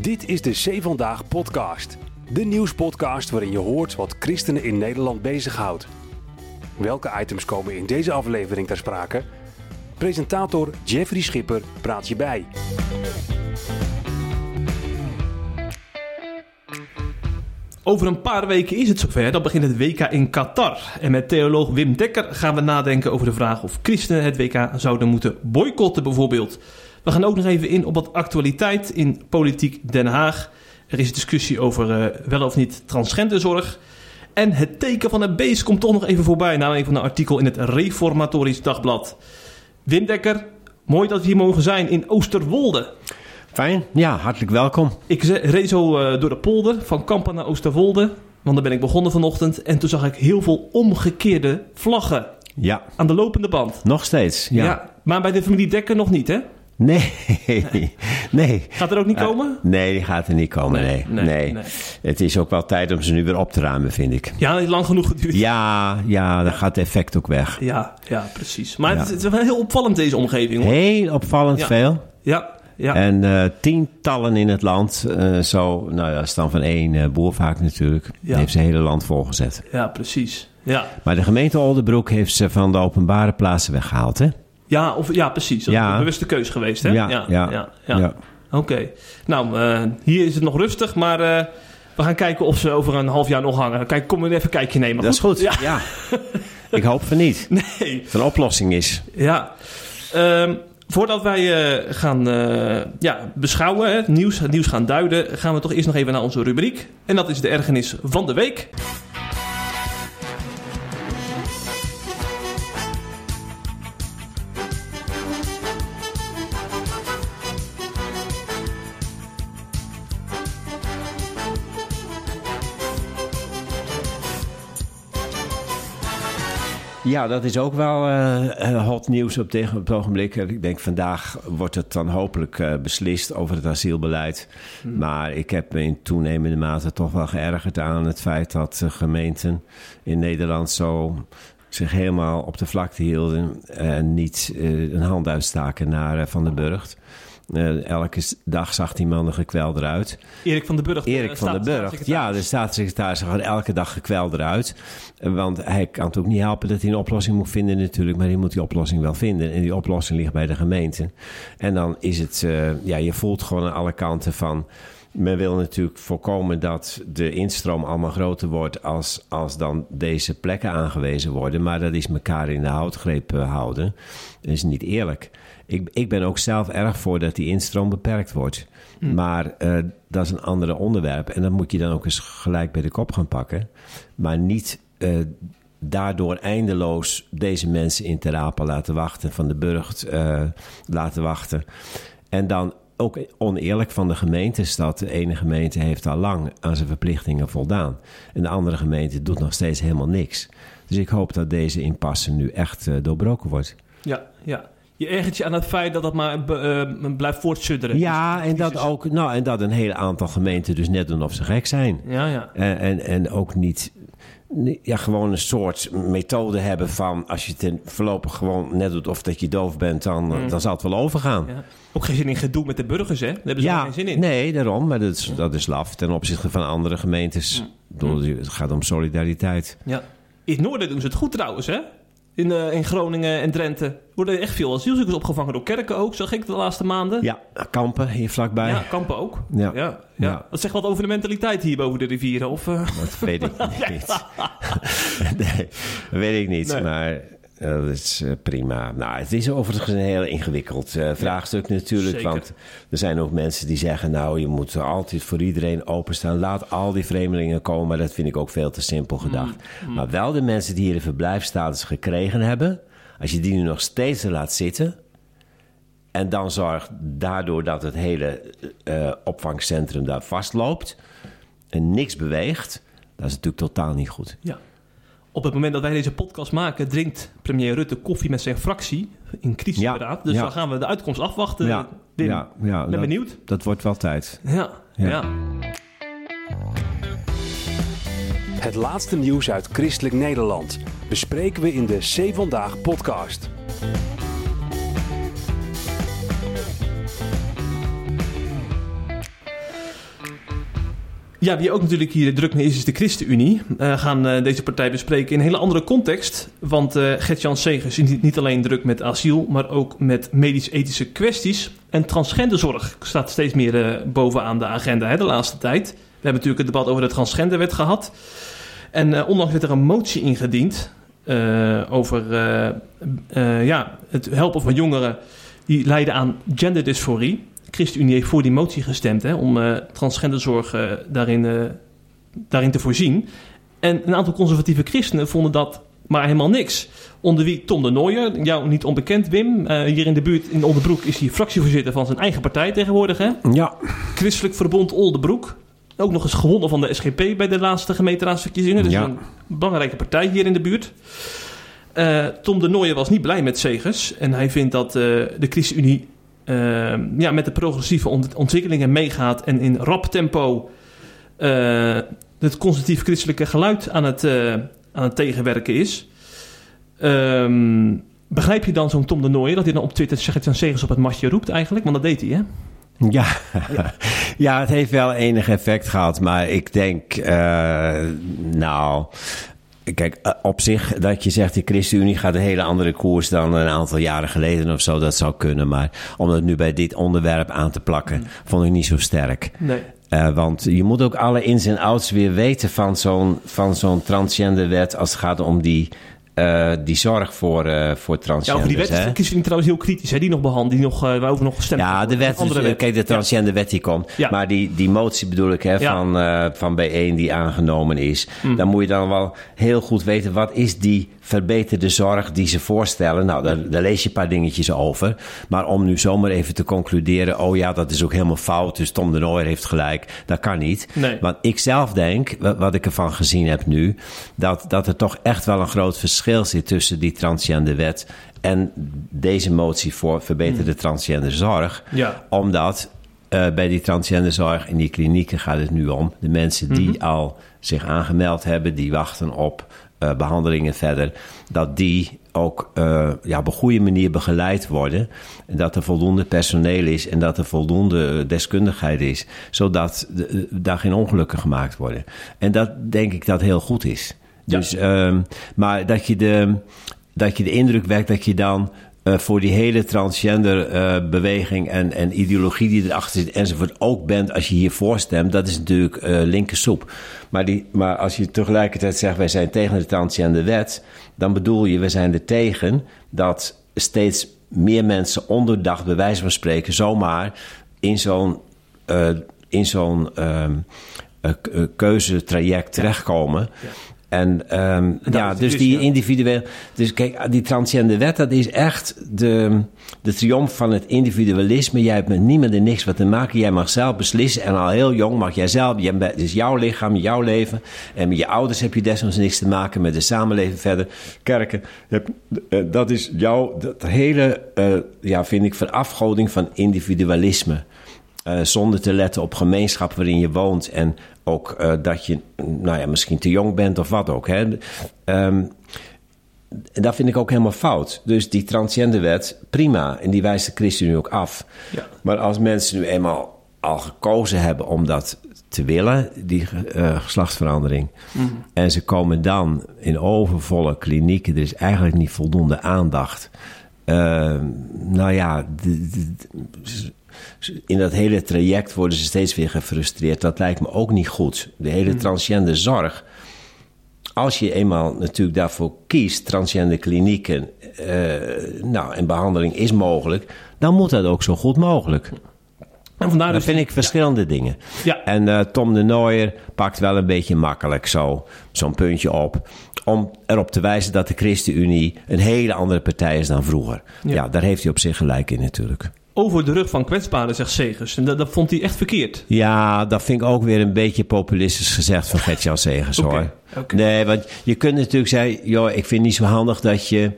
Dit is de C Vandaag podcast. De nieuwspodcast waarin je hoort wat christenen in Nederland bezighoudt. Welke items komen in deze aflevering ter sprake? Presentator Jeffrey Schipper praat je bij. Over een paar weken is het zover, dan begint het WK in Qatar. En met theoloog Wim Dekker gaan we nadenken over de vraag of christenen het WK zouden moeten boycotten bijvoorbeeld. We gaan ook nog even in op wat actualiteit in politiek Den Haag. Er is discussie over uh, wel of niet transgenderzorg. En het teken van het beest komt toch nog even voorbij na een van een artikel in het Reformatorisch Dagblad. Wim Dekker, mooi dat we hier mogen zijn in Oosterwolde. Fijn, ja, hartelijk welkom. Ik reed zo uh, door de polder van Kampen naar Oosterwolde, want daar ben ik begonnen vanochtend. En toen zag ik heel veel omgekeerde vlaggen. Ja. Aan de lopende band. Nog steeds, ja. ja maar bij de familie Dekker nog niet, hè? Nee, nee. Gaat er ook niet komen? nee, die gaat er niet komen, nee nee, nee nee, Het is ook wel tijd om ze nu weer op te ruimen, vind ik. Ja, het is lang genoeg geduurd. Ja, ja, dan gaat het effect ook weg. Ja, ja precies. Maar het, is wel heel opvallend, deze omgeving. Hoor. Heel opvallend veel. Ja, ja. En uh, tientallen in het land, uh, zo, nou ja, staan van één uh, boer vaak natuurlijk. Die heeft zijn hele land volgezet. Ja, precies. Ja. Maar de gemeente Oldenbroek heeft ze van de openbare plaatsen weggehaald, hè? Ja, of, ja precies. Dat is een bewuste keus geweest, hè? Ja, ja, ja. ja, Oké. Nou, uh, hier is het nog rustig, maar uh, we gaan kijken of ze over een half jaar nog hangen. Kijk, kom even een kijkje nemen. Dat is goed, ja. ja. Ik hoop van niet. Nee. Dat een oplossing is. Ja. Um, voordat wij uh, gaan ja, beschouwen, het nieuws, het nieuws gaan duiden, gaan we toch eerst nog even naar onze rubriek. En dat is de ergernis van de week. Ja, dat is ook wel uh, hot nieuws op, tegen, op het ogenblik. Ik denk vandaag wordt het dan hopelijk uh, beslist over het asielbeleid. Hmm. Maar ik heb me in toenemende mate toch wel geërgerd aan het feit dat gemeenten in Nederland zo zich helemaal op de vlakte hielden en niet een hand uitstaken naar Van den Burgt. Uh, elke dag zag die man er gekweld eruit. Erik van den Burg. Erik van den Burg. Ja, de staatssecretaris zag er elke dag gekweld eruit. Want hij kan het ook niet helpen dat hij een oplossing moet vinden natuurlijk. Maar hij moet die oplossing wel vinden. En die oplossing ligt bij de gemeente. En dan is het... Uh, ja, je voelt gewoon aan alle kanten van... Men wil natuurlijk voorkomen dat de instroom allemaal groter wordt als, als dan deze plekken aangewezen worden. Maar dat is elkaar in de houtgreep houden. Dat is niet eerlijk. Ik, ik ben ook zelf erg voor dat die instroom beperkt wordt. Hm. Maar uh, dat is een ander onderwerp. En dat moet je dan ook eens gelijk bij de kop gaan pakken. Maar niet uh, daardoor eindeloos deze mensen in te rapen laten wachten, van de burcht uh, laten wachten. En dan ook oneerlijk van de gemeentes dat de ene gemeente heeft al lang aan zijn verplichtingen voldaan. En de andere gemeente doet nog steeds helemaal niks. Dus ik hoop dat deze impasse nu echt uh, doorbroken wordt. Ja, ja je ergert je aan het feit dat dat maar uh, blijft voortsudderen. Ja, en dat, ook, nou, en dat een hele aantal gemeenten dus net doen of ze gek zijn. Ja, ja. En, en, en ook niet ja, gewoon een soort methode hebben van... als je het voorlopig gewoon net doet of dat je doof bent... dan, mm. dan zal het wel overgaan. Ja. Ook geen zin in gedoe met de burgers, hè? Daar hebben ze ja, geen zin in. Nee, daarom. Maar dat is, dat is laf ten opzichte van andere gemeentes. Mm. Het gaat om solidariteit. Ja. In het noorden doen ze het goed trouwens, hè? In, uh, in Groningen en Drenthe worden echt veel asielzoekers opgevangen door kerken ook, zag ik de laatste maanden. Ja, Kampen hier vlakbij. Ja, Kampen ook. Ja. Ja, ja. Dat zegt wat over de mentaliteit hier boven de rivieren, of... Uh... Dat weet ik niet. nee, dat weet ik niet, nee. maar dat is uh, prima. Nou, het is overigens een heel ingewikkeld uh, vraagstuk natuurlijk. Zeker. Want er zijn ook mensen die zeggen... nou, je moet altijd voor iedereen openstaan. Laat al die vreemdelingen komen. Maar dat vind ik ook veel te simpel gedacht. Mm, mm. Maar wel de mensen die hier een verblijfstatus gekregen hebben... als je die nu nog steeds laat zitten... en dan zorgt daardoor dat het hele opvangcentrum daar vastloopt... en niks beweegt... dat is natuurlijk totaal niet goed. Ja. Op het moment dat wij deze podcast maken, drinkt premier Rutte koffie met zijn fractie in crisisberaad. Ja, dus ja. dan gaan we de uitkomst afwachten. Ja, Wim, ja, ja ben dat, benieuwd. Dat wordt wel tijd. Ja, ja. Het laatste nieuws uit christelijk Nederland bespreken we in de C Vandaag podcast. Ja, wie ook natuurlijk hier druk mee is, is de ChristenUnie. We uh, gaan uh, deze partij bespreken in een hele andere context. Want uh, Gert-Jan Segers is niet, niet, alleen druk met asiel, maar ook met medisch-ethische kwesties. En transgenderzorg staat steeds meer bovenaan de agenda hè, de laatste tijd. We hebben natuurlijk het debat over de transgenderwet gehad. En onlangs werd er een motie ingediend over ja, het helpen van jongeren die lijden aan genderdysforie. ChristenUnie heeft voor die motie gestemd hè, om uh, transgenderzorg uh, daarin, uh, daarin te voorzien. En een aantal conservatieve christenen vonden dat maar helemaal niks. Onder wie Tom de Nooijer, jou niet onbekend Wim. hier in de buurt in Onderbroek is hij fractievoorzitter van zijn eigen partij tegenwoordig. Hè? Ja. Christelijk Verbond Oldebroek. Ook nog eens gewonnen van de SGP bij de laatste gemeenteraadsverkiezingen. Dus Ja. een belangrijke partij hier in de buurt. Tom de Nooijen was niet blij met Segers. En hij vindt dat de ChristenUnie uh, ja, met de progressieve ont ontwikkelingen meegaat. En in rap tempo uh, het conservatief christelijke geluid aan het, uh, aan het tegenwerken is. Um, begrijp je dan zo'n Tom de Nooijen dat hij dan op Twitter zegt aan Segers op het matje roept eigenlijk? Want dat deed hij, hè? Ja. ja. het heeft wel enig effect gehad. Maar ik denk, uh, nou, Kijk, eh, op zich dat je zegt de ChristenUnie gaat een hele andere koers dan een aantal jaren geleden of zo, dat zou kunnen. Maar om het nu bij dit onderwerp aan te plakken, mm. vond ik niet zo sterk. Nee. Uh, want je moet ook alle ins en outs weer weten van zo'n, van zo'n transgenderwet als het gaat om die, uh, die zorg voor, uh, voor transgenders. Ja, over die wet is de ChristenUnie trouwens heel kritisch, hè? die nog behandeld, die nog, uh, waarover nog gestemd Ja, de wet, is, wet. kijk, de transgenderwet die komt. Ja. Maar die, die motie bedoel ik, hè, Ja. van, van B1 die aangenomen is. Mm. Dan moet je dan wel heel goed weten, wat is die verbeterde zorg die ze voorstellen? Nou, daar, daar lees je een paar dingetjes over. Maar om nu zomaar even te concluderen, oh ja, dat is ook helemaal fout, dus Tom de Nooijer heeft gelijk. Dat kan niet. Nee. Want ik zelf denk, wat, wat ik ervan gezien heb nu, dat, dat er toch echt wel een groot verschil zit tussen die transgenderwet en deze motie voor verbeterde transgenderzorg. Ja. Omdat uh, bij die transgenderzorg in die klinieken gaat het nu om de mensen die Mhm. al zich aangemeld hebben, die wachten op uh, behandelingen verder, dat die ook uh, ja, op een goede manier begeleid worden. En dat er voldoende personeel is en dat er voldoende deskundigheid is, zodat de, daar geen ongelukken gemaakt worden. En dat denk ik dat heel goed is. Dus, um, maar dat je, de, dat je de indruk wekt dat je dan uh, voor die hele transgender uh, beweging en, en ideologie die erachter zit enzovoort ook bent als je hiervoor stemt, dat is natuurlijk uh, linkersoep. Maar, die, maar als je tegelijkertijd zegt wij zijn tegen de transgenderwet, dan bedoel je we zijn er tegen dat steeds meer mensen ondoordacht bij wijze van spreken zomaar in zo'n in zo'n um, keuzetraject terechtkomen. Ja. En um, ja, dus die ja. individueel. Dus kijk, die transgender wet, dat is echt de, de triomf van het individualisme. Jij hebt met niemand en niks wat te maken. Jij mag zelf beslissen. En al heel jong mag jij zelf. Jij het is jouw lichaam, jouw leven. En met je ouders heb je desnoods niks te maken. Met de samenleving verder. Kerken. Uh, dat is jouw. Dat hele, uh, ja, vind ik, verafgoding van individualisme. Uh, zonder te letten op gemeenschap waarin je woont. En ook uh, dat je, nou ja, misschien te jong bent of wat ook. Hè. Um, dat vind ik ook helemaal fout. Dus die transgenderwet, prima. En die wijst de ChristenUnie ook af. Ja. Maar als mensen nu eenmaal al gekozen hebben om dat te willen, die uh, geslachtsverandering. Mm. En ze komen dan in overvolle klinieken. Er is eigenlijk niet voldoende aandacht. Uh, nou ja, in dat hele traject worden ze steeds weer gefrustreerd. Dat lijkt me ook niet goed. De hele transgender zorg. Als je eenmaal natuurlijk daarvoor kiest, transgender klinieken, uh, nou, en behandeling is mogelijk, dan moet dat ook zo goed mogelijk. En vandaar dat dus, vind ik verschillende ja. dingen. Ja. En uh, Tom de Nooijer pakt wel een beetje makkelijk zo, zo'n puntje op. Om erop te wijzen dat de ChristenUnie een hele andere partij is dan vroeger. Ja, Ja. daar heeft hij op zich gelijk in natuurlijk. Over de rug van kwetsbaren, zegt Segers. En dat, dat vond hij echt verkeerd. Ja, dat vind ik ook weer een beetje populistisch gezegd van Gert-Jan Segers hoor. Nee, want je kunt natuurlijk zeggen, joh, ik vind het niet zo handig dat je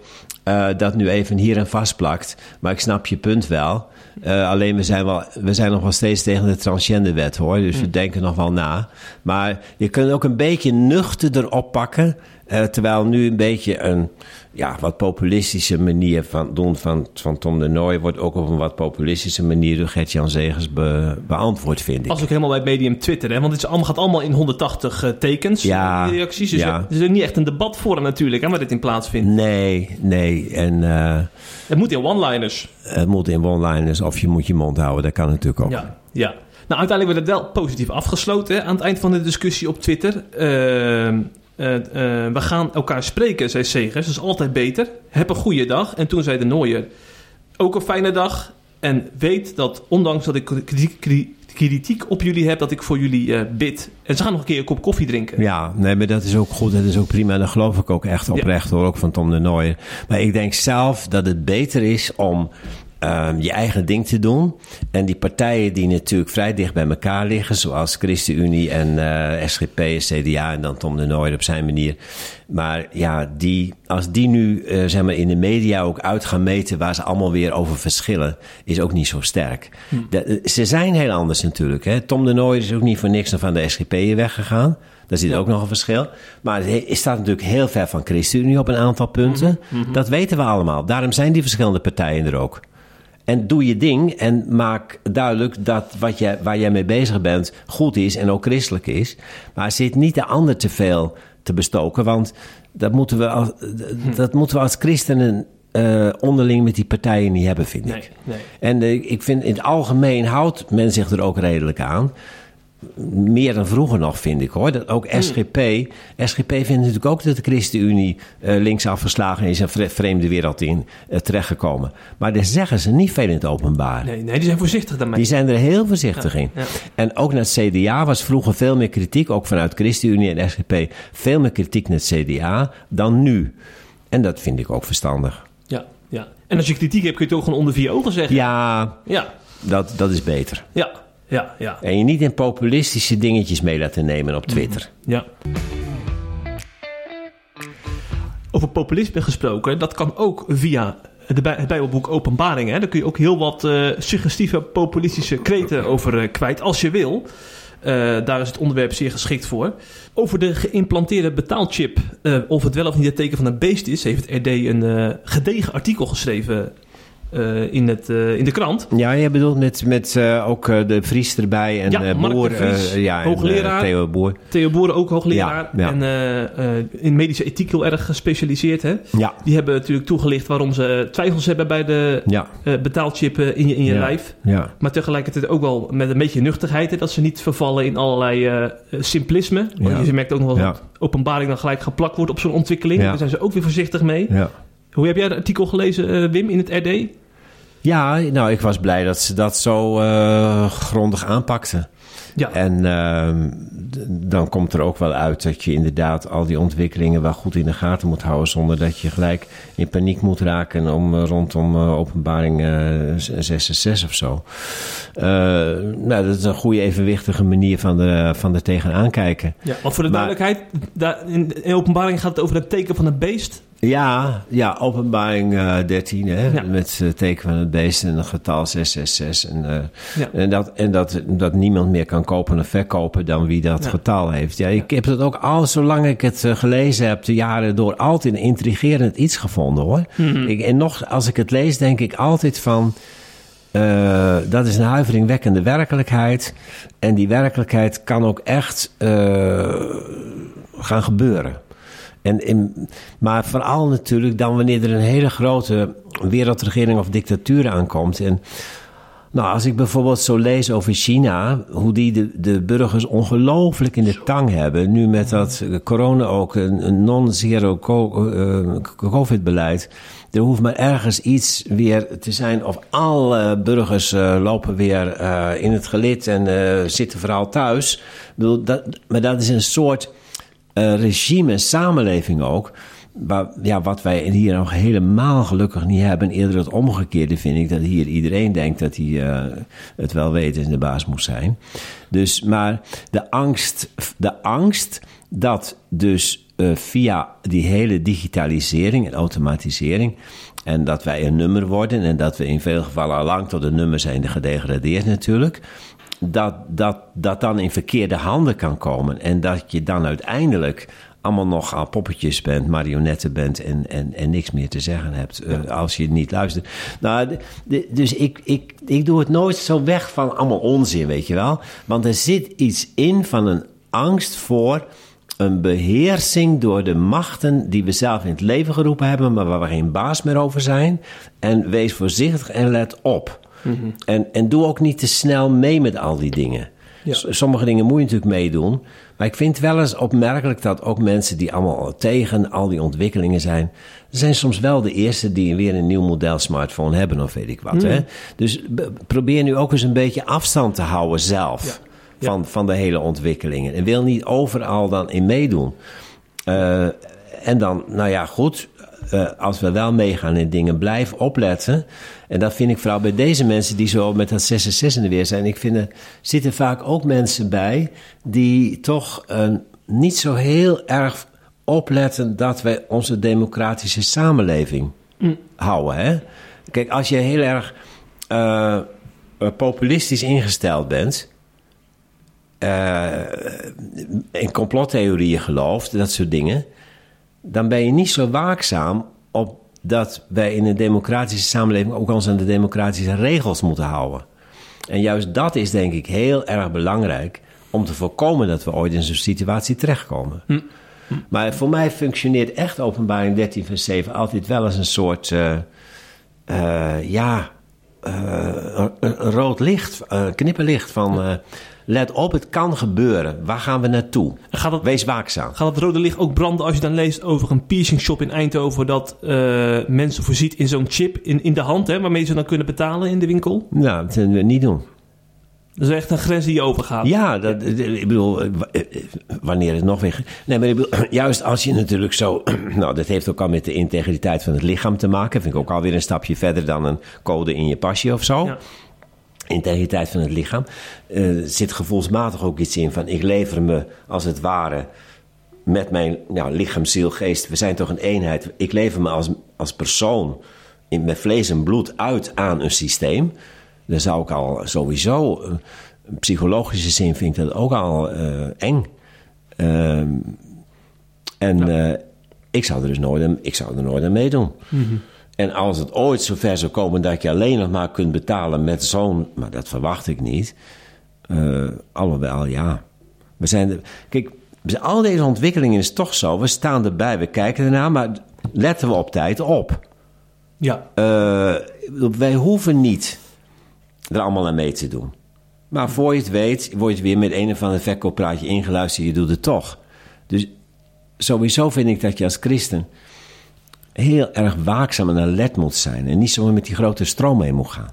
uh, dat nu even hier en vastplakt. Maar ik snap je punt wel. Uh, alleen we zijn, wel, we zijn nog wel steeds tegen de transgenderwet hoor. Dus we denken nog wel na. Maar je kunt ook een beetje nuchter erop pakken. Eh, terwijl nu een beetje een ja, wat populistische manier van doen van, van Tom de Nooy... wordt ook op een wat populistische manier door Gert-Jan Zegers be- beantwoord, vind ik. Pas ook helemaal bij het medium Twitter, hè? Want het is allemaal, gaat allemaal in 180 eh, tekens, Ja, die reacties. Dus ja. er is niet echt een debat voor natuurlijk, hè, waar dit in plaatsvindt. Nee, nee. En eh, Het moet in one-liners. het moet in one-liners of je moet je mond houden. Dat kan natuurlijk ook. Ja, ja. Nou, uiteindelijk werd het wel positief afgesloten hè, aan het eind van de discussie op Twitter. Ehm, eh, eh, we gaan elkaar spreken, zei Segers. Dat is altijd beter. Heb een goede dag. En toen zei de Nooier, ook een fijne dag. En weet dat ondanks dat ik kritiek, op jullie heb, dat ik voor jullie eh, bid. En ze gaan nog een keer een kop koffie drinken. Ja, nee, maar dat is ook goed. Dat is ook prima. En dat geloof ik ook echt oprecht hoor. Ook van Tom de Nooijer. Maar ik denk zelf dat het beter is om ehm, je eigen ding te doen. En die partijen die natuurlijk vrij dicht bij elkaar liggen. Zoals ChristenUnie en eh, SGP en CDA. En dan Tom de Nooijer op zijn manier. Maar ja, die, als die nu eh, zeg maar in de media ook uit gaan meten waar ze allemaal weer over verschillen, is ook niet zo sterk. De- eh, ze zijn heel anders natuurlijk. Hè. Tom de Nooijer is ook niet voor niks van de SGP weggegaan. Daar zit ook nog een verschil. Maar hij staat natuurlijk heel ver van ChristenUnie op een aantal punten. Dat weten we allemaal. Daarom zijn die verschillende partijen er ook. En doe je ding en maak duidelijk dat wat jij, waar jij mee bezig bent goed is en ook christelijk is. Maar zit niet de ander te veel te bestoken, want dat moeten we als, dat moeten we als christenen eh, onderling met die partijen niet hebben, vind ik. Nee, nee. En eh, ik vind in het algemeen houdt men zich er ook redelijk aan. Meer dan vroeger nog, vind ik hoor. Dat ook SGP. SGP vindt natuurlijk ook dat de ChristenUnie eh, linksaf verslagen is en vre- vreemde wereld in eh, terechtgekomen. Maar daar zeggen ze niet veel in het openbaar. Nee, nee, die zijn voorzichtig daarmee. Die zijn er heel voorzichtig in. ja. En ook naar het CDA was vroeger veel meer kritiek, ook vanuit ChristenUnie en SGP, veel meer kritiek naar het CDA dan nu. En dat vind ik ook verstandig. Ja, ja. En als je kritiek hebt, kun je het ook gewoon onder vier ogen zeggen. Ja, Ja, dat, dat is beter. ja, ja, ja. En je niet in populistische dingetjes mee laten nemen op Twitter. Ja. Over populisme gesproken, dat kan ook via de Bij- het Bijbelboek Openbaringen. Hè. Daar kun je ook heel wat eh, suggestieve populistische kreten over eh, kwijt, als je wil. Eh, daar is het onderwerp zeer geschikt voor. Over de geïmplanteerde betaalchip, eh, of het wel of niet het teken van een beest is, heeft het RD een eh, gedegen artikel geschreven eh, in, het, eh, in de krant. Ja, je bedoelt met, met eh, ook de Vries erbij en Ja, Boer. Vries, ja, en, hoogleraar. Theo Boer. Theo Boeren, ook hoogleraar. Ja, ja. En in medische ethiek heel erg gespecialiseerd. Hè? Ja, Die hebben natuurlijk toegelicht waarom ze twijfels hebben bij de ja, betaalchip in je, in je lijf. ja. Maar tegelijkertijd ook wel met een beetje nuchterheid. Hè, dat ze niet vervallen in allerlei simplisme. Want je merkt ook nog wel dat openbaring dan gelijk geplakt wordt op zo'n ontwikkeling. Daar zijn ze ook weer voorzichtig mee. ja. Hoe heb jij het artikel gelezen, Wim, in het RD? Ja, nou, ik was blij dat ze dat zo eh, grondig aanpakten. Ja, En ehm, dan komt er ook wel uit dat je inderdaad al die ontwikkelingen wel goed in de gaten moet houden. Zonder dat je gelijk in paniek moet raken om, eh, rondom eh, openbaring eh 666 of zo. Nou, dat is een goede evenwichtige manier van er, van er tegenaan kijken. ja. want voor de Maar- duidelijkheid, daar, in, in openbaring gaat het over het teken van een beest. Ja, ja openbaring eh 13, hè, Ja. met het teken van het beest en een getal 666. En, eh, Ja. en, dat, en dat, dat niemand meer kan kopen of verkopen dan wie dat Ja. getal heeft. Ja, ik heb dat ook al, zolang ik het eh, gelezen heb, de jaren door, altijd een intrigerend iets gevonden hoor. Mhm. Ik, en nog, als ik het lees, denk ik altijd van. eh, dat is een huiveringwekkende werkelijkheid. En die werkelijkheid kan ook echt eh, gaan gebeuren. En in, maar vooral natuurlijk dan wanneer er een hele grote wereldregering of dictatuur aankomt. En nou, als ik bijvoorbeeld zo lees over China, hoe die de, de burgers ongelooflijk in de tang hebben. Nu met dat corona ook, een, non-zero eh, COVID-beleid. Er hoeft maar ergens iets weer te zijn of alle burgers eh, lopen weer eh, in het gelid en zitten vooral thuis. Bedoel, dat, maar dat is een soort regime, samenleving ook. Waar, ja, wat wij hier nog helemaal gelukkig niet hebben. Eerder het omgekeerde vind ik. Dat hier iedereen denkt dat hij eh, het wel weet en de baas moet zijn. Dus, maar de angst, de angst dat dus eh, via die hele digitalisering en automatisering... en dat wij een nummer worden... en dat we in veel gevallen al lang tot een nummer zijn gedegradeerd natuurlijk dat, dat dat dan in verkeerde handen kan komen. En dat je dan uiteindelijk allemaal nog aan poppetjes bent, marionetten bent en, en, en niks meer te zeggen hebt eh, als je niet luistert. Nou, de- de- dus ik, ik, ik doe het nooit zo weg van allemaal onzin, weet je wel. Want er zit iets in van een angst voor een beheersing door de machten die we zelf in het leven geroepen hebben, maar waar we geen baas meer over zijn. En wees voorzichtig en let op. en, en doe ook niet te snel mee met al die dingen. Ja. Sommige dingen moet je natuurlijk meedoen. Maar ik vind wel eens opmerkelijk dat ook mensen die allemaal tegen al die ontwikkelingen zijn, zijn soms wel de eerste die weer een nieuw model smartphone hebben of weet ik wat. Hè? Dus probeer nu ook eens een beetje afstand te houden zelf Ja. Van, van de hele ontwikkelingen. En wil niet overal dan in meedoen. Eh, en dan, nou ja, goed. eh, als we wel meegaan in dingen, blijf opletten. En dat vind ik vooral bij deze mensen die zo met dat 666 in de weer zijn. Ik vind er zitten vaak ook mensen bij die toch eh, niet zo heel erg opletten dat wij onze democratische samenleving houden. Hè? Kijk, als je heel erg eh, populistisch ingesteld bent in complottheorieën gelooft, dat soort dingen, dan ben je niet zo waakzaam op dat wij in een democratische samenleving ook ons aan de democratische regels moeten houden. En juist dat is denk ik heel erg belangrijk om te voorkomen dat we ooit in zo'n situatie terechtkomen. Maar voor mij functioneert echt openbaring 13 vers 7 altijd wel als een soort, eh, eh, ja, eh, een, rood licht, knipperlicht van let op, het kan gebeuren. Waar gaan we naartoe? Gaat het, Wees waakzaam. gaat het rode licht ook branden als je dan leest over een piercing shop in Eindhoven dat eh, mensen voorziet in zo'n chip in, in de hand, hè, waarmee ze dan kunnen betalen in de winkel? Nou, dat zullen we niet doen. Dat is echt een grens die je overgaat. Ja, dat, ik bedoel, eh, eh, wanneer het nog weer. Nee, maar ik bedoel, juist als je natuurlijk zo. Nou, dat heeft ook al met de integriteit van het lichaam te maken. Vind ik ook alweer een stapje verder dan een code in je pasje of zo. Ja. Integriteit van het lichaam. Er zit gevoelsmatig ook iets in van ik lever me als het ware met mijn nou, lichaam, ziel, geest. We zijn toch een eenheid. Ik lever me als, als persoon in, met vlees en bloed uit aan een systeem. Dan zou ik al sowieso, eh, in psychologische zin vind ik dat ook al eh, eng. Ehm, en ik zou er dus nooit, aan- ik zou er nooit aan meedoen. En als het ooit zover zou komen dat je alleen nog maar kunt betalen met zo'n... Maar dat verwacht ik niet. Eh alhoewel, ja. We zijn er, kijk, al deze ontwikkelingen is toch zo. We staan erbij, we kijken ernaar, maar letten we op tijd op. Ja. Eh, wij hoeven niet er allemaal aan mee te doen. Maar voor je het weet, word je weer met een of ander verkooppraatje ingeluisterd. Je doet het toch. Dus sowieso vind ik dat je als christen heel erg waakzaam en alert moet zijn. En niet zomaar met die grote stroom mee moet gaan.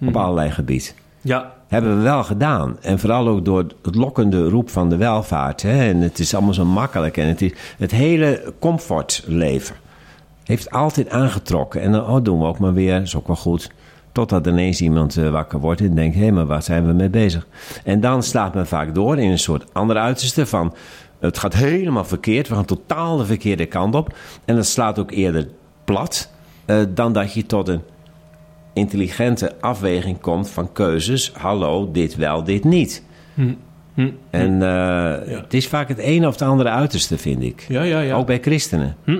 Op allerlei gebieden. Ja. Hebben we wel gedaan. En vooral ook door het lokkende roep van de welvaart. Hè? En het is allemaal zo makkelijk. En het, is, het hele comfortleven heeft altijd aangetrokken. En dan oh, doen we ook maar weer, is ook wel goed. Totdat ineens iemand eh, wakker wordt en denkt: hé, hey, maar waar zijn we mee bezig? En dan slaat men vaak door in een soort andere uiterste van. Het gaat helemaal verkeerd, we gaan totaal de verkeerde kant op. En dat slaat ook eerder plat eh, dan dat je tot een intelligente afweging komt van keuzes. Hallo, dit wel, dit niet. Hm. En eh, het is vaak het ene of het andere uiterste, vind ik. Ja, ja, ja. Ook bij christenen. Hm,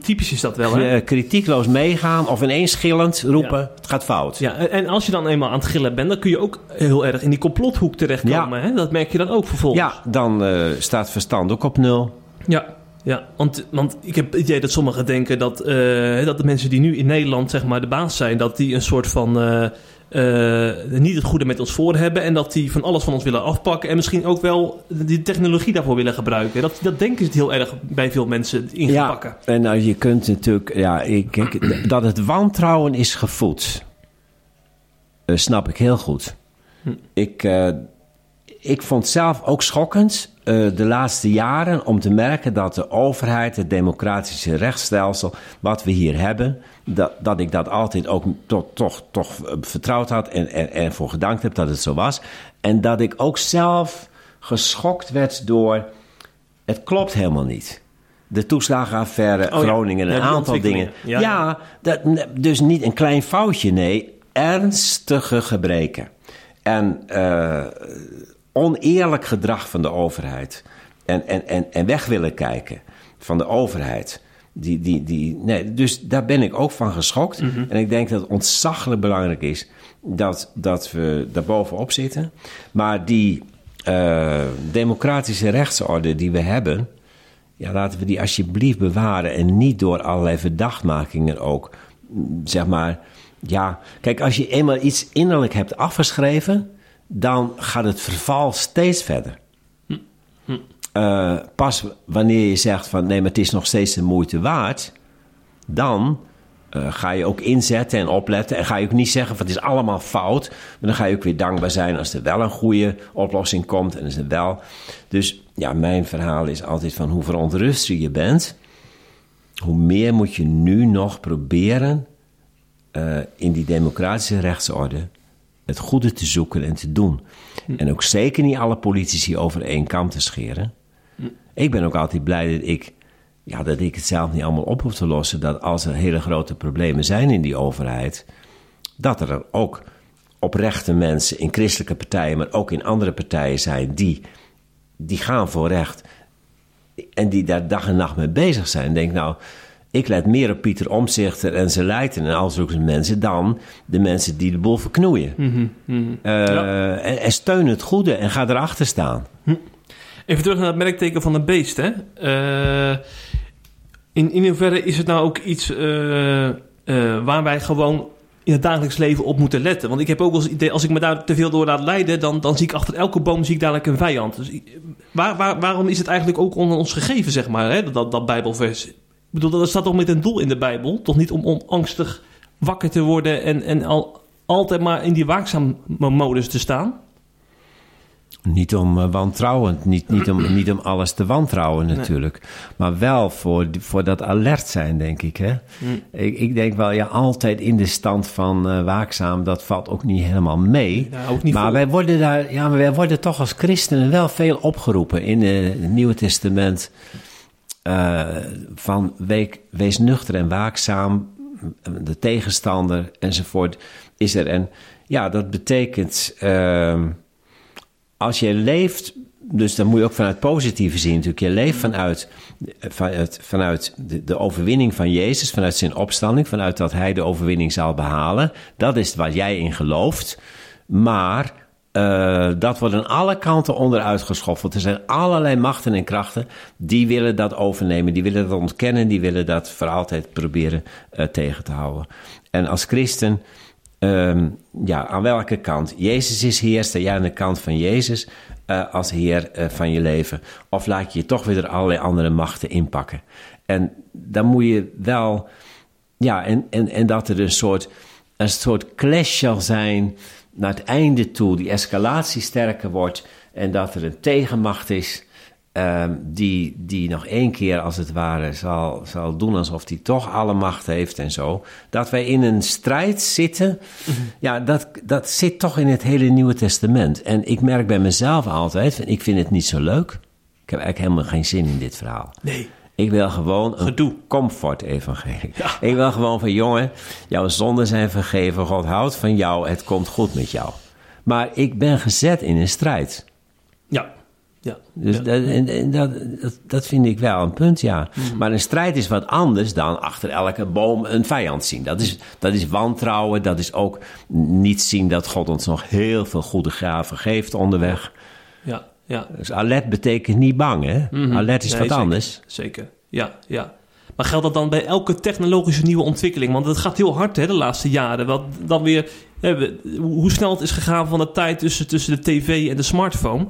typisch is dat wel, hè? Eh, kritiekloos meegaan of ineens schillend roepen: Ja. het gaat fout. Ja, en- als je dan eenmaal aan het gillen bent, dan kun je ook heel erg in die complothoek terechtkomen. Hè? Dat merk je dan ook vervolgens. Ja, dan eh, staat verstand ook op nul. Ja, ja. Want, want ik heb het idee dat sommigen denken dat, eh, dat de mensen die nu in Nederland zeg maar de baas zijn, dat die een soort van eh, niet het goede met ons voor hebben en dat die van alles van ons willen afpakken en misschien ook wel die technologie daarvoor willen gebruiken. Dat, dat denken ze heel erg bij veel mensen ingepakken. en nou, je kunt natuurlijk, ja, kijk, dat het wantrouwen is gevoed, eh, snap ik heel goed. Ik, eh, ik vond zelf ook schokkend eh, de laatste jaren om te merken dat de overheid, het democratische rechtsstelsel, wat we hier hebben, dat, dat ik dat altijd ook toch, toch, toch eh, vertrouwd had en, en, en voor gedankt heb dat het zo was. En dat ik ook zelf geschokt werd door, het klopt helemaal niet. De toeslagenaffaire, Oh. Groningen, Ja, een aantal dingen. Ja, dat, dus niet een klein foutje, nee, ernstige gebreken. En eh, oneerlijk gedrag van de overheid. en, en, en, en weg willen kijken van de overheid. Die, die, die, nee, dus daar ben ik ook van geschokt. En ik denk dat het ontzaglijk belangrijk is dat, dat we daar bovenop zitten. Maar die eh, democratische rechtsorde die we hebben, ja, laten we die alsjeblieft bewaren. En niet door allerlei verdachtmakingen ook, mm, zeg maar. Ja, kijk, als je eenmaal iets innerlijk hebt afgeschreven, dan gaat het verval steeds verder. Eh, pas wanneer je zegt van nee, maar het is nog steeds de moeite waard, dan eh, ga je ook inzetten en opletten. En ga je ook niet zeggen van het is allemaal fout, maar dan ga je ook weer dankbaar zijn als er wel een goede oplossing komt. En is het wel. Dus ja, mijn verhaal is altijd van hoe verontruster je bent, hoe meer moet je nu nog proberen eh, in die democratische rechtsorde het goede te zoeken en te doen. En ook zeker niet alle politici over één kam te scheren. Ik ben ook altijd blij dat ik, ja, dat ik het zelf niet allemaal op hoef te lossen. Dat als er hele grote problemen zijn in die overheid, dat er ook oprechte mensen in christelijke partijen, maar ook in andere partijen zijn die, die gaan voor recht. En die daar dag en nacht mee bezig zijn. Denk nou, ik let meer op Pieter Omzichter en zijn leiden en al zulke mensen dan de mensen die de boel verknoeien. Eh, en, en steun het goede en ga erachter staan. Even terug naar het merkteken van een beest. Hè? Eh, in, in hoeverre is het nou ook iets eh, waar wij gewoon in het dagelijks leven op moeten letten? Want ik heb ook het idee, als ik me daar te veel door laat leiden, dan, dan zie ik achter elke boom zie ik dadelijk een vijand. Dus waar, waar, waarom is het eigenlijk ook onder ons gegeven, zeg maar, hè? Dat, dat Bijbelvers? Bedoel, dat staat toch met een doel in de Bijbel? Toch niet om, om angstig wakker te worden en, en al, altijd maar in die waakzame modus te staan? Niet om eh, wantrouwend, niet, niet, om, niet om alles te wantrouwen natuurlijk. Maar wel voor, voor dat alert zijn, denk ik. Hè? Ik, ik denk wel, ja, altijd in de stand van eh, waakzaam, dat valt ook niet helemaal mee. Ja, ook niet maar wij worden, daar, ja, maar wij worden toch als christenen wel veel opgeroepen in eh, het Nieuwe Testament. Eh, van wees nuchter en waakzaam, de tegenstander enzovoort is er. En ja, dat betekent... ehm, als je leeft, dus dan moet je ook vanuit positieve zien natuurlijk. Je leeft vanuit, vanuit, vanuit de, de overwinning van Jezus, vanuit zijn opstanding, vanuit dat hij de overwinning zal behalen. Dat is wat jij in gelooft. Maar eh, dat wordt aan alle kanten onderuit geschoffeld. Er zijn allerlei machten en krachten die willen dat overnemen, die willen dat ontkennen, die willen dat voor altijd proberen eh, tegen te houden. En als christen Ehm, ja, aan welke kant? Jezus is heer, sta jij aan de kant van Jezus eh, als heer van je leven? Of laat je je toch weer allerlei andere machten inpakken? En dan moet je wel, ja, en, en, en dat er een soort, een soort clash zal zijn naar het einde toe, die escalatie sterker wordt en dat er een tegenmacht is. ehm, die, die nog één keer als het ware zal, zal doen alsof hij toch alle macht heeft en zo. Dat wij in een strijd zitten, ja, dat, dat zit toch in het hele Nieuwe Testament. En ik merk bij mezelf altijd, ik vind het niet zo leuk. Ik heb eigenlijk helemaal geen zin in dit verhaal. Nee. Ik wil gewoon een Gedoe. comfort-evangelie. Ik wil gewoon van, jongen, jouw zonden zijn vergeven. God houdt van jou, het komt goed met jou. Maar ik ben gezet in een strijd. Ja. Ja. Dus ja. dat, en, en dat, dat, dat vind ik wel een punt, ja. Mhm. Maar een strijd is wat anders dan achter elke boom een vijand zien. Dat is, dat is wantrouwen, dat is ook niet zien dat God ons nog heel veel goede gaven geeft onderweg. ja. Ja. Dus alert betekent niet bang, hè? Alert is Nee, wat zeker. anders. Zeker, ja, ja. Maar geldt dat dan bij elke technologische nieuwe ontwikkeling? Want het gaat heel hard hè, de laatste jaren. Wat dan weer, hè, hoe snel het is gegaan van de tijd tussen, tussen de tv en de smartphone.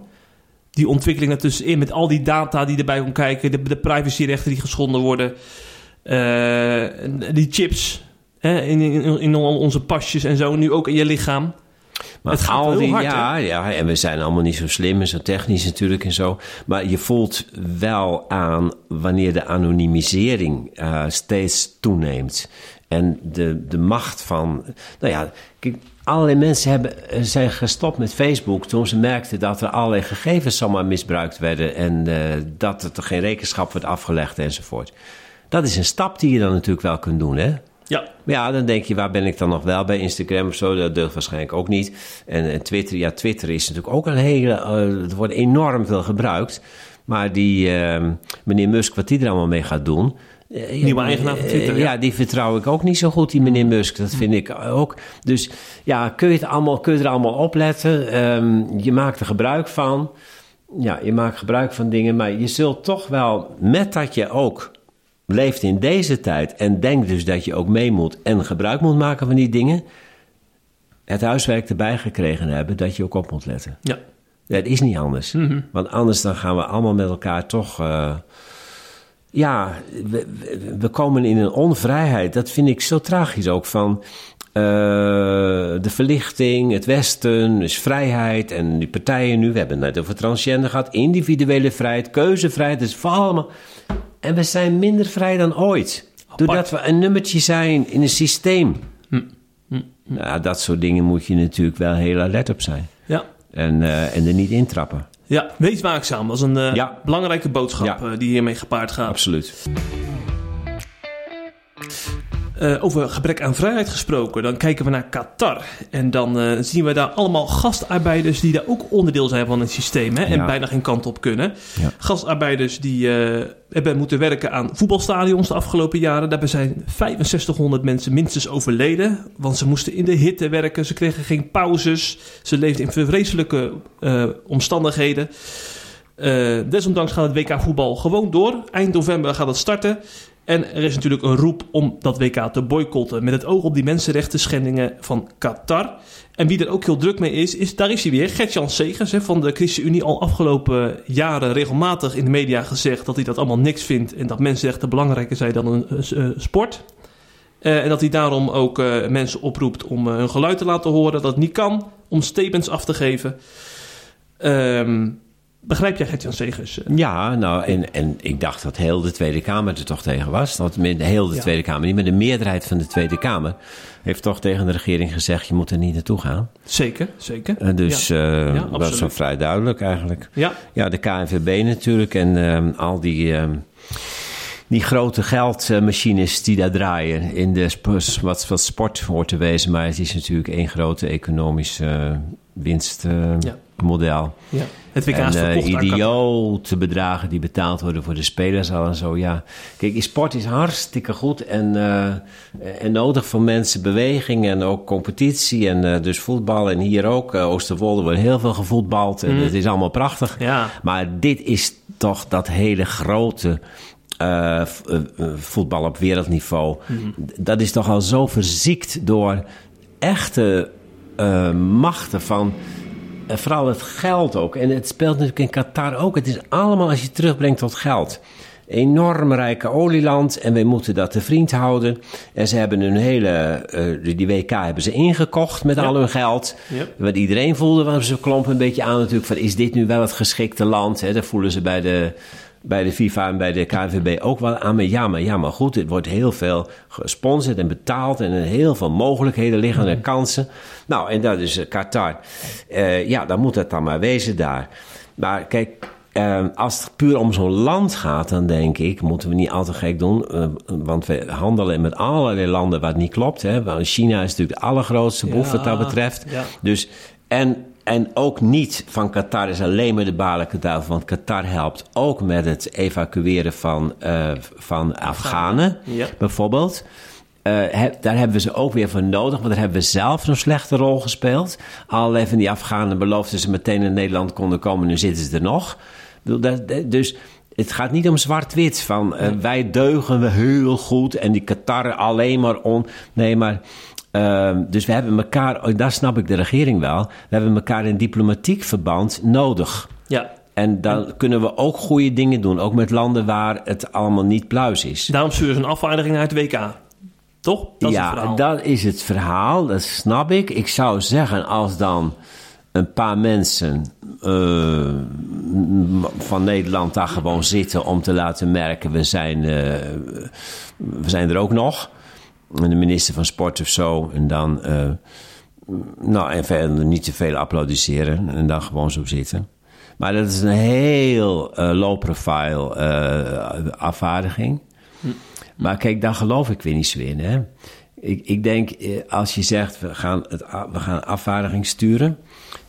Die ontwikkelingen tussenin met al die data die erbij komen kijken. De, de privacyrechten die geschonden worden. eh, die chips hè, in, in, in al onze pasjes en zo. Nu ook in je lichaam. Maar Het gaat al heel die, hard, ja, ja, en we zijn allemaal niet zo slim en zo technisch natuurlijk en zo. Maar je voelt wel aan wanneer de anonimisering eh, steeds toeneemt. En de, de macht van. Nou ja, kijk, allerlei mensen hebben, eh, zijn gestopt met Facebook toen ze merkten dat er allerlei gegevens zomaar misbruikt werden. En eh, dat er geen rekenschap wordt afgelegd enzovoort. Dat is een stap die je dan natuurlijk wel kunt doen, hè? Ja, Ja, dan denk je, waar ben ik dan nog wel bij Instagram of zo? Dat durft waarschijnlijk ook niet. En, en Twitter, ja, Twitter is natuurlijk ook een hele... eh, er wordt enorm veel gebruikt. Maar die ehm, meneer Musk, wat die er allemaal mee gaat doen. eh, Nieuwe eigenaar van eh, Twitter, ja. Ja, die vertrouw ik ook niet zo goed, die meneer Musk. Dat vind ik ook. Dus ja, kun je, het allemaal, kun je er allemaal opletten? Ehm, je maakt er gebruik van. Ja, je maakt gebruik van dingen. Maar je zult toch wel, met dat je ook leeft in deze tijd... en denkt dus dat je ook mee moet en gebruik moet maken van die dingen... het huiswerk erbij gekregen hebben dat je ook op moet letten. Ja. Het is niet anders. Want anders dan gaan we allemaal met elkaar toch... eh, ja, we, komen in een onvrijheid. Dat vind ik zo tragisch ook van... eh, de verlichting, het Westen, dus vrijheid en die partijen nu. We hebben het net over transgender gehad. Individuele vrijheid, keuzevrijheid. Dat is voor allemaal... En we zijn minder vrij dan ooit. Doordat we een nummertje zijn in een systeem. Nou, dat soort dingen moet je natuurlijk wel heel alert op zijn. Ja. En, eh, en er niet intrappen. Ja, wees waakzaam. Dat is een eh, Ja. belangrijke boodschap Ja. eh, die hiermee gepaard gaat. Absoluut. Eh, over gebrek aan vrijheid gesproken, dan kijken we naar Qatar. En dan eh, zien we daar allemaal gastarbeiders die daar ook onderdeel zijn van het systeem. Hè, en Ja. bijna geen kant op kunnen. Ja. Gastarbeiders die eh, hebben moeten werken aan voetbalstadions de afgelopen jaren. Daarbij zijn 6500 mensen minstens overleden. Want ze moesten in de hitte werken, ze kregen geen pauzes. Ze leefden in vreselijke omstandigheden. Desondanks gaat het WK voetbal gewoon door. Eind november gaat het starten. En er is natuurlijk een roep om dat WK te boycotten. Met het oog op die mensenrechten schendingen van Qatar. En wie er ook heel druk mee is, is daar is hij weer. Gert-Jan Segers hè, van de ChristenUnie al afgelopen jaren regelmatig in de media gezegd dat hij dat allemaal niks vindt. En dat mensenrechten belangrijker zijn dan een sport. Eh, en dat hij daarom ook eh, mensen oproept om eh, hun geluid te laten horen. Dat het niet kan om statements af te geven. Ehm, begrijp jij Gert-Jan Segers? eh? Ja, nou, en, en ik dacht dat heel de Tweede Kamer er toch tegen was. Dat met heel de Ja. Tweede Kamer, niet, maar de meerderheid van de Tweede Kamer... heeft toch tegen de regering gezegd, je moet er niet naartoe gaan. Zeker, zeker. En dus eh, dat is zo vrij duidelijk eigenlijk. Ja, Ja, de KNVB natuurlijk en ehm, al die, die grote geldmachines die daar draaien. In de wat, wat sport hoort te wezen, maar het is natuurlijk één grote economische eh, winstmodel. ja. Het WK en is eh, verkocht idiote bedragen die betaald worden voor de spelers al en zo. Ja, kijk, sport is hartstikke goed en, eh, en nodig voor mensen beweging en ook competitie. En eh, dus voetbal en hier ook. eh, Oosterwolde wordt heel veel gevoetbald en het is allemaal prachtig. Ja. Maar dit is toch dat hele grote eh, eh, eh, voetbal op wereldniveau. Dat is toch al zo verziekt door echte eh, machten van. Eh, vooral het geld ook. En het speelt natuurlijk in Qatar ook. Het is allemaal als je terugbrengt tot geld. Enorm rijke olieland en wij moeten dat te vriend houden. En ze hebben hun hele, eh, die WK hebben ze ingekocht met al hun geld. Want iedereen voelde, want ze klompen een beetje aan natuurlijk van... is dit nu wel het geschikte land? Hè? Dat voelen ze bij de, bij de FIFA en bij de KNVB ook wel aan. Maar ja, maar, ja, maar goed, het wordt heel veel gesponsord en betaald... en heel veel mogelijkheden liggen en kansen. Nou, en dat is eh, Qatar. Eh, ja, dan moet het dan maar wezen daar. Maar kijk... eh, als het puur om zo'n land gaat, dan denk ik, moeten we niet al te gek doen. want we handelen met allerlei landen waar het niet klopt. Hè? Want China is natuurlijk de allergrootste boef wat dat betreft. ja. Dus, en, en ook niet van Qatar is alleen maar de balijke duivel. Want Qatar helpt ook met het evacueren van, eh, van Afghanen, Ja. bijvoorbeeld. Eh, daar hebben we ze ook weer voor nodig, want daar hebben we zelf zo'n slechte rol gespeeld. Allerlei van die Afghanen beloofden ze meteen in Nederland konden komen, nu zitten ze er nog. Dus het gaat niet om zwart-wit, van eh, wij deugen we heel goed en die Qatar alleen maar on... Nee, maar... ehm, dus we hebben elkaar, oh, daar snap ik de regering wel, we hebben elkaar in diplomatiek verband nodig. Ja, En dan kunnen we ook goede dingen doen, ook met landen waar het allemaal niet pluis is. daarom sturen ze een afvaardiging uit het WK. Toch? Dat is het ja, dat is het verhaal, dat snap ik. Ik zou zeggen, als dan een paar mensen eh, van Nederland daar gewoon zitten om te laten merken: we zijn, eh, we zijn er ook nog. De minister van Sport of zo. En dan, eh, nou, en verder niet te veel applaudisseren en dan gewoon zo zitten. Maar dat is een heel eh, low profile eh, afvaardiging. Maar kijk, daar geloof ik weer niet zo in. Hè? Ik, ik denk, als je zegt, we gaan, het, we gaan afvaardiging sturen...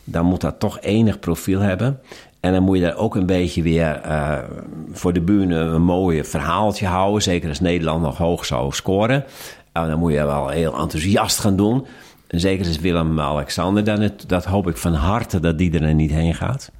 dan moet dat toch enig profiel hebben. En dan moet je daar ook een beetje weer uh, voor de bühne een mooi verhaaltje houden. Zeker als Nederland nog hoog zou scoren. En dan moet je wel heel enthousiast gaan doen. En zeker als Willem-Alexander, dan dat hoop ik van harte dat die er niet heen gaat.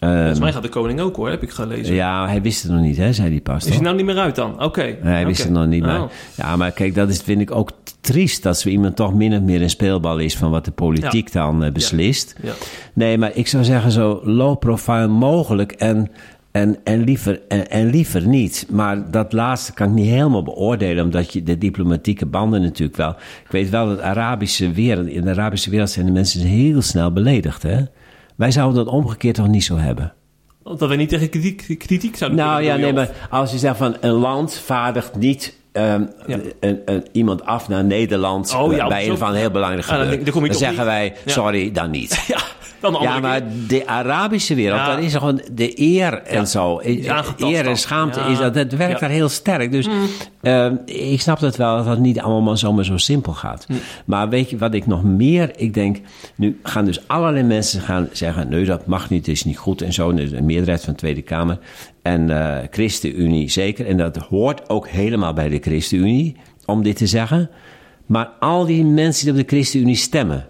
Volgens mij ehm, gaat de koning ook hoor, heb ik gelezen. Ja, hij wist het nog niet, hè, zei hij pas. Is hij nou niet meer uit dan? Oké. Hij wist het nog niet meer. Oh. Ja, maar kijk, dat is, vind ik ook triest dat zo iemand toch min of meer een speelbal is van wat de politiek dan uh, beslist. Ja. Nee, maar ik zou zeggen zo low profile mogelijk en, en, en, liever, en, en, liever niet. Maar dat laatste kan ik niet helemaal beoordelen, omdat je de diplomatieke banden natuurlijk wel. Ik weet wel dat Arabische wereld, in de Arabische wereld zijn de mensen heel snel beledigd, hè? Wij zouden dat omgekeerd toch niet zo hebben. Dat we niet tegen kritiek, kritiek zouden Nou ja, nee, maar als je zegt van een land vaardigt niet um, een, een, iemand af naar Nederland oh, ja, bij een van heel belangrijk ah, dan, dan, zeggen wij, sorry, dan niet. ja. Ja, maar de Arabische wereld, ja. dat is gewoon de eer en zo. Eer en schaamte, is dat, dat werkt daar heel sterk. Dus mm. uh, ik snap dat wel, dat het niet allemaal zomaar zo simpel gaat. Mm. Maar weet je wat ik nog meer, ik denk, nu gaan dus allerlei mensen gaan zeggen, nee, dat mag niet, is niet goed en zo. Een meerderheid van de Tweede Kamer en uh, ChristenUnie zeker. En dat hoort ook helemaal bij de ChristenUnie, om dit te zeggen. Maar al die mensen die op de ChristenUnie stemmen,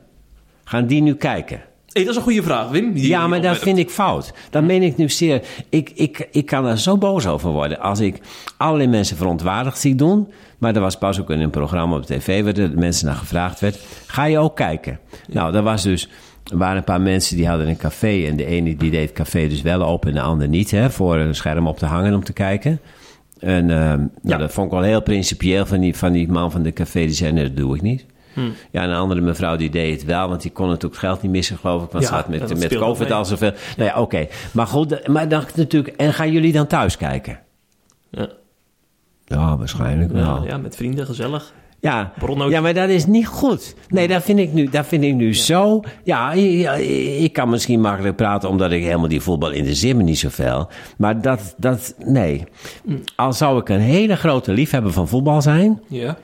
gaan die nu kijken? Hey, dat is een goede vraag, Wim. ja, maar dat vind ik fout. Dat meen ik nu zeer. Ik, ik, ik kan er zo boos over worden als ik allerlei mensen verontwaardigd zie doen. Maar er was pas ook in een programma op tv waar de mensen naar gevraagd werd. Ga je ook kijken? Nou, dat was dus... Er waren een paar mensen die hadden een café. En de ene die deed het café dus wel open en de ander niet. Hè, voor een scherm op te hangen om te kijken. En uh, ja. dat vond ik wel heel principieel van die, van die man van de café. Die zei, nee, dat doe ik niet. Hmm. Ja, een andere mevrouw die deed het wel, want die kon natuurlijk het geld niet missen, geloof ik. Want ja, ze had met, met COVID al zoveel. Nou ja, oké. Maar goed, maar dan natuurlijk. En gaan jullie dan thuis kijken? Ja. Ja, waarschijnlijk wel. Ja, met vrienden, gezellig. Ja, ja, maar dat is niet goed. Nee, dat vind ik nu, dat vind ik nu zo. Ja, ik kan misschien makkelijk praten omdat ik helemaal die voetbal in de zin niet zoveel. Maar dat, dat, nee. Hmm. Al zou ik een hele grote liefhebber van voetbal zijn. Ja.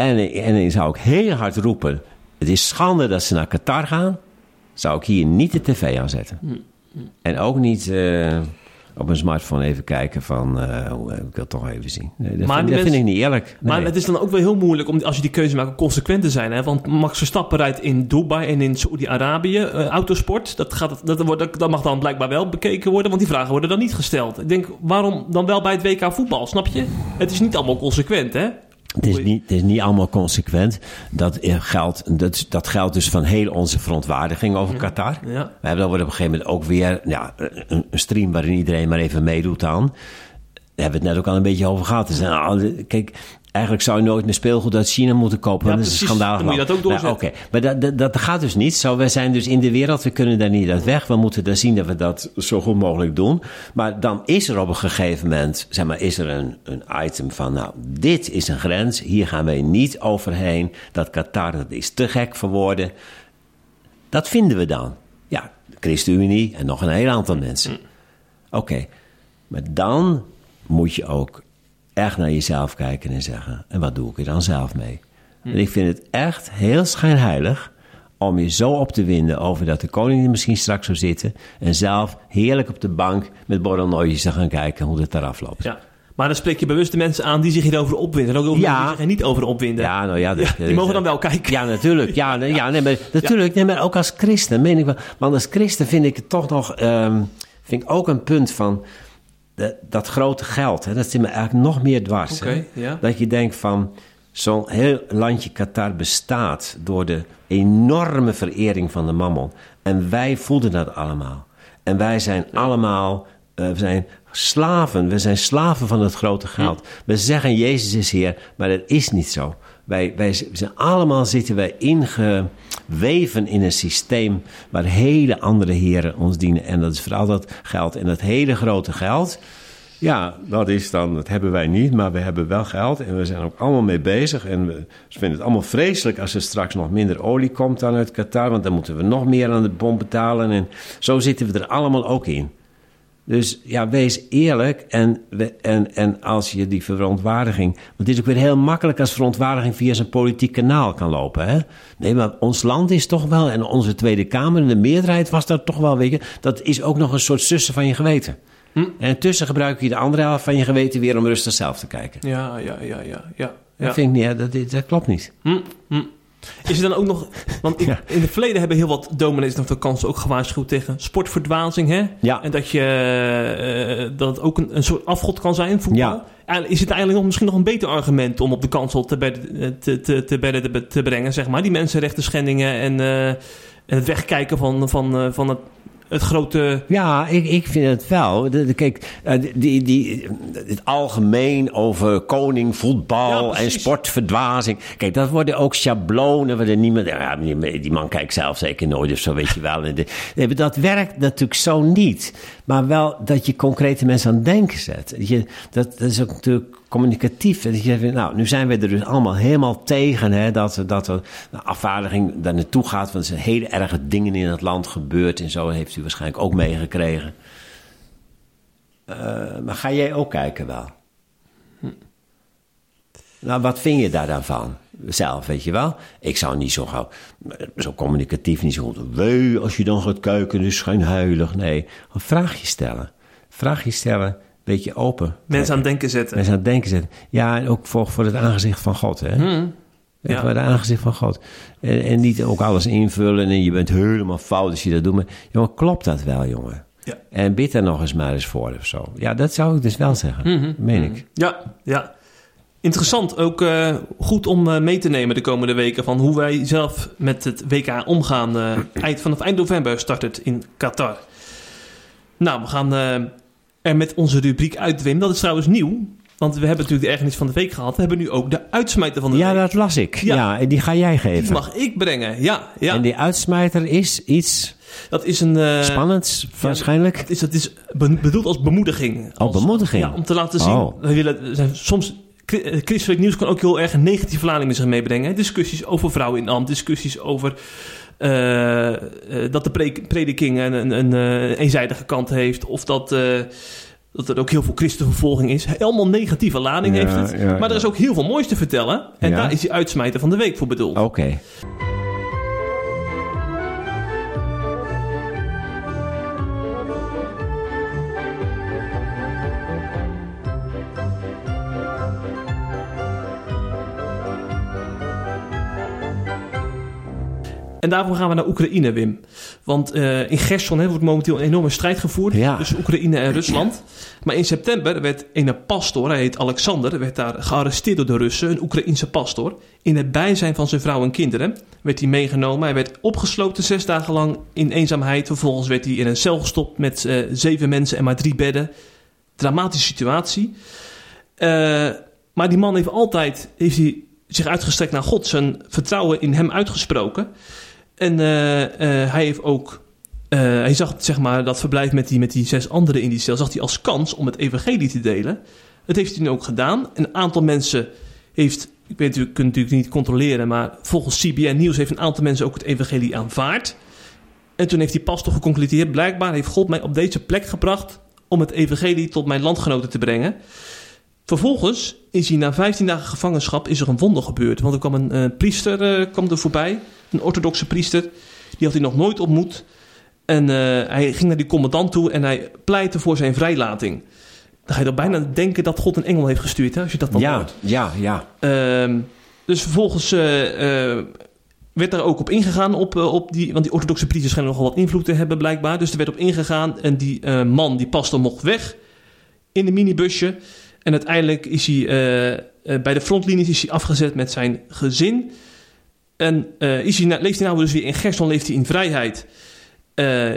En, en dan zou ik heel hard roepen: het is schande dat ze naar Qatar gaan. Zou ik hier niet de tv aanzetten. Mm. En ook niet uh, op mijn smartphone even kijken van, uh, ik wil toch even zien. Nee, dat, maar vind, dat vind, ik niet eerlijk. Maar het is dan ook wel heel moeilijk om, als je die keuze maakt, consequent te zijn. Hè? Want Max Verstappen rijdt in Dubai en in Saudi-Arabië uh, autosport. Dat, gaat, dat, wordt, dat mag dan blijkbaar wel bekeken worden, want die vragen worden dan niet gesteld. Ik denk, waarom dan wel bij het WK voetbal, snap je? Het is niet allemaal consequent, hè? Het is, niet, het is niet allemaal consequent. Dat geldt, dat, dat geldt dus van heel onze verontwaardiging over Qatar. Ja. We hebben dan op een gegeven moment ook weer ja, een, stream waarin iedereen maar even meedoet aan. Daar hebben we het net ook al een beetje over gehad. Dus, kijk, Eigenlijk zou je nooit meer speelgoed uit China moeten kopen. Ja, dat is een schandaal. Dan moet je dat ook doorzetten. Nou, Oké, maar dat, dat, dat, gaat dus niet. Zo, we zijn dus in de wereld, we kunnen daar niet uit weg. We moeten daar zien dat we dat zo goed mogelijk doen. Maar dan is er op een gegeven moment, zeg maar, is er een, een item van... nou, dit is een grens, hier gaan wij niet overheen. Dat Qatar, dat is te gek voor woorden. Dat vinden we dan. Ja, de ChristenUnie en nog een heel aantal mensen. Oké, maar dan moet je ook echt naar jezelf kijken en zeggen: en wat doe ik er dan zelf mee? Hm. En ik vind het echt heel schijnheilig om je zo op te winden over dat de koning er misschien straks zou zitten en zelf heerlijk op de bank met borrelnootjes te gaan kijken hoe het eraf loopt. Ja. Maar dan spreek je bewust de mensen aan die zich hierover opwinden. En ook over ja. die zich er niet over opwinden. Ja, nou ja, die mogen dan wel kijken. Ja, natuurlijk. Ja, ja, nee, maar, natuurlijk. Nee, maar ook als christen, meen ik wel. Want als christen vind ik het toch nog... Um, vind ik ook een punt van dat grote geld, hè, dat zit me eigenlijk nog meer dwars. Dat je denkt van, zo'n heel landje Qatar bestaat door de enorme verering van de mammon. En wij voelden dat allemaal. En wij zijn allemaal, uh, we zijn slaven, we zijn slaven van het grote geld. We zeggen Jezus is Heer, maar dat is niet zo. Wij, wij zijn allemaal zitten wij ingeweven in een systeem waar hele andere heren ons dienen. En dat is vooral dat geld. En dat hele grote geld, ja, dat is dan, dat hebben wij niet, maar we hebben wel geld en we zijn ook allemaal mee bezig. En we vinden het allemaal vreselijk als er straks nog minder olie komt dan uit Qatar, want dan moeten we nog meer aan de bom betalen. En zo zitten we er allemaal ook in. Dus ja, wees eerlijk en, en, en als je die verontwaardiging... Want het is ook weer heel makkelijk als verontwaardiging via zijn politiek kanaal kan lopen. Hè? Nee, maar ons land is toch wel, en onze Tweede Kamer en de meerderheid was dat toch wel, weet je... Dat is ook nog een soort zussen van je geweten. En intussen gebruik je de andere helft van je geweten weer om rustig zelf te kijken. Ja, ja, ja, ja. ja. Dat vind ik niet, dat, dat klopt niet. Hm, hm. Is er dan ook nog... Want ik- Ja. in het verleden hebben heel wat dominees nog de kans ook gewaarschuwd tegen sportverdwazing, hè? Ja. En dat, je, eh, dat het ook een, een soort afgod kan zijn, voetbal. Ja. Is het eigenlijk nog, misschien nog een beter argument om op de kansel te bedden eh, te, te, te, bedden te, brengen, zeg maar? Die mensenrechten schendingen en, eh, en het wegkijken van, van, eh, van het, het grote... Ja, ik, ik vind het wel. Kijk, eh, die, die, het algemeen over koning, Ja, voetbal en sportverdwazing. Kijk, dat worden ook schablonen. Waar niemand, ja, die, man kijkt zelf zeker nooit of zo, weet je wel. Dat werkt natuurlijk zo niet. Maar wel dat je concrete mensen aan het denken zet. Je, dat, dat is ook natuurlijk communicatief. Je nou, nu zijn we er dus allemaal helemaal tegen hè, dat, dat er een afvaardiging daar naartoe gaat. Want er zijn hele erge dingen in het land gebeurd en zo heeft u waarschijnlijk ook meegekregen. Eh, maar ga jij ook kijken wel? Nou, wat vind je daar dan van? Zelf, weet je wel? Ik zou niet zo gauw, zo communicatief niet zo goed. Wee, als je dan gaat kijken, is geen heilig. Nee, een vraagje stellen. Vraagje stellen, een beetje open. Mensen aan het denken zetten. Mensen aan het denken zetten. Ja, en ook voor, voor het aangezicht van God, hè? Hm. Ja. Voor het aangezicht van God. En, en niet ook alles invullen en je bent helemaal fout als je dat doet. Maar jongen, klopt dat wel, jongen? Ja. En bid er nog eens maar eens voor of zo. Ja, dat zou ik dus wel zeggen. Mhm. Meen ik. Ja, ja. Interessant, ook eh, goed om eh, mee te nemen de komende weken van hoe wij zelf met het WK omgaan. eh, eind, vanaf eind november start het in Qatar. Nou, we gaan er met onze rubriek uit, Wim. Dat is trouwens nieuw, want we hebben natuurlijk de ergernis van de week gehad. We hebben nu ook de uitsmijter van de Ja, week. dat las ik. Ja. Ja, en die ga jij Die geven. mag ik brengen, ja. ja. En die uitsmijter is iets dat is een... spannends, waarschijnlijk. Het is, dat is be- bedoeld als bemoediging. Als, bemoediging? Ja, om te laten zien. Oh. We willen, er zijn soms, christelijk nieuws kan ook heel erg een negatieve lading met zich meebrengen. Discussies over vrouwen in ambt, discussies over eh, eh, dat de pre- prediking een, een, een eh, eenzijdige kant heeft. Of dat, eh, dat er ook heel veel christenvervolging is. Allemaal negatieve lading Ja, heeft het. ja, maar er is ook heel veel moois te vertellen. En daar is die uitsmijter van de week voor bedoeld. Oké. En daarvoor gaan we naar Oekraïne, Wim. Want eh, in Gerson hè, wordt momenteel een enorme strijd gevoerd Ja. tussen Oekraïne en Rusland. Maar in september werd een pastor, hij heet Alexander, werd daar gearresteerd door de Russen, een Oekraïense pastor. In het bijzijn van zijn vrouw en kinderen werd hij meegenomen. Hij werd opgesloten zes dagen lang in eenzaamheid. Vervolgens werd hij in een cel gestopt met eh, zeven mensen en maar drie bedden. Dramatische situatie. Eh, maar die man heeft altijd heeft hij zich uitgestrekt naar God, zijn vertrouwen in hem uitgesproken. En eh, eh, hij heeft ook, eh, hij zag zeg maar, dat verblijf met die, met die zes anderen in die cel, zag hij als kans om het evangelie te delen. Dat heeft hij nu ook gedaan. Een aantal mensen heeft, ik weet natuurlijk, kunt natuurlijk niet controleren, maar volgens CBN Nieuws heeft een aantal mensen ook het evangelie aanvaard. En toen heeft die pastor geconcludeerd, blijkbaar heeft God mij op deze plek gebracht om het evangelie tot mijn landgenoten te brengen. Vervolgens is hij na 15 dagen gevangenschap is er een wonder gebeurd. Want er kwam een priester eh, kwam er voorbij, een orthodoxe priester. Die had hij nog nooit ontmoet. En eh, hij ging naar die commandant toe en hij pleitte voor zijn vrijlating. Dan ga je toch bijna denken dat God een engel heeft gestuurd, hè, als je dat dan Ja, hoort. ja, ja. Ehm, dus vervolgens eh, eh, werd daar ook op ingegaan, op, op die, want die orthodoxe priesters schijnen nogal wat invloed te hebben blijkbaar. Dus er werd op ingegaan en die man, die pastor, mocht weg in een minibusje. En uiteindelijk is hij bij de frontlinies is hij afgezet met zijn gezin. En is hij, nou- leeft hij nou dus weer in Gerson, leeft hij in vrijheid. Eh,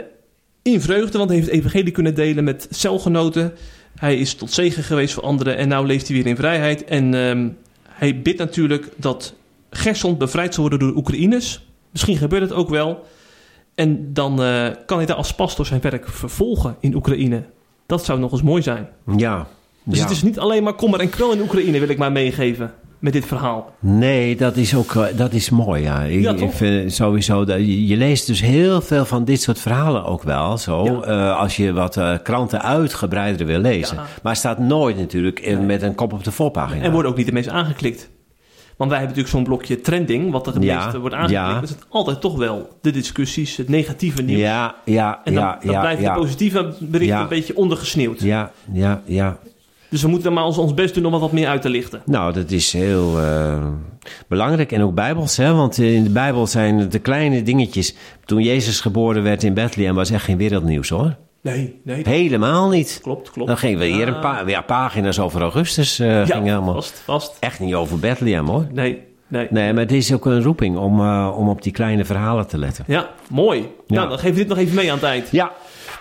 in vreugde, want hij heeft het evangelie kunnen delen met celgenoten. Hij is tot zegen geweest voor anderen en nu leeft hij weer in vrijheid. En ehm, hij bidt natuurlijk dat Gerson bevrijd zal worden door de Oekraïners. Misschien gebeurt het ook wel. En dan eh, kan hij daar als pastor zijn werk vervolgen in Oekraïne. Dat zou nog eens mooi zijn. Ja. Dus ja. het is niet alleen maar kommer en kwel in Oekraïne, wil ik maar meegeven. Met dit verhaal. Nee, dat is ook eh, dat is mooi, ja. Ik, Ja, ik toch? vind sowieso, dat, je, je leest dus heel veel van dit soort verhalen ook wel, zo. Ja. eh, als je wat eh, kranten uitgebreider wil lezen. Ja. Maar het staat nooit natuurlijk in- met een kop op de voorpagina. En worden ook niet de meest aangeklikt. Want wij hebben natuurlijk zo'n blokje trending, wat er het Ja, meeste wordt aangeklikt. ja. Is het altijd toch wel de discussies, het negatieve nieuws. Ja, ja, En dan, ja, dan blijft de positieve bericht een beetje ondergesneeuwd. Ja, ja, ja. Dus we moeten maar ons, ons best doen om wat, wat meer uit te lichten. Nou, dat is heel eh, belangrijk en ook bijbels, hè? Want in de Bijbel zijn de kleine dingetjes. Toen Jezus geboren werd in Bethlehem was echt geen wereldnieuws, hoor. Nee, nee. Helemaal niet. Klopt, klopt. Dan gingen we hier een paar ja, pagina's over Augustus. eh Ja, vast, vast. Echt niet over Bethlehem, hoor. Nee, nee. Nee, maar het is ook een roeping om, eh, om op die kleine verhalen te letten. Ja, mooi. Ja. Nou, dan geven we dit nog even mee aan het eind. Ja,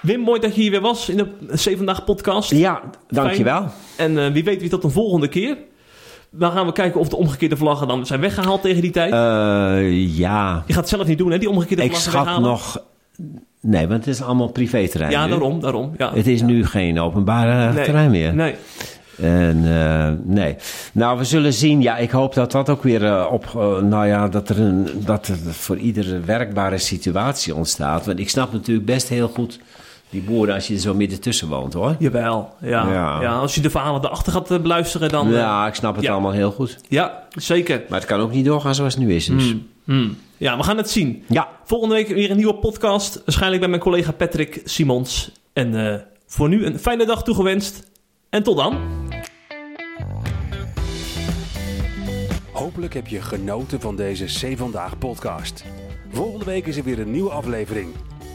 Wim, mooi dat je hier weer was in de Zeven Vandaag podcast. ja dankjewel. En eh, wie weet wie tot een volgende keer. Dan gaan we kijken of de omgekeerde vlaggen dan zijn weggehaald tegen die tijd. Eh, ja, je gaat het zelf niet doen, hè, die omgekeerde ik vlaggen schat weghalen. nog... Nee, want het is allemaal privéterrein Ja, nu. daarom, daarom. Ja. Het is nu geen openbare Nee. terrein meer. Nee. En eh, nee. Nou, we zullen zien. Ja, ik hoop dat dat ook weer op. nou ja, dat er, een, dat er voor iedere werkbare situatie ontstaat. Want ik snap natuurlijk best heel goed die boeren als je er zo midden tussen woont hoor. Jawel, ja. ja. Ja. als je de verhalen erachter gaat eh, beluisteren, dan... eh, Ja, ik snap het ja. allemaal heel goed. ja, zeker. Maar het kan ook niet doorgaan zoals het nu is. Dus. Hmm, hmm. Ja, we gaan het zien. Ja, Volgende week weer een nieuwe podcast. Waarschijnlijk bij mijn collega Patrick Simons. En eh, voor nu een fijne dag toegewenst. En tot dan. Hopelijk heb je genoten van deze C Vandaag podcast. Volgende week is er weer een nieuwe aflevering.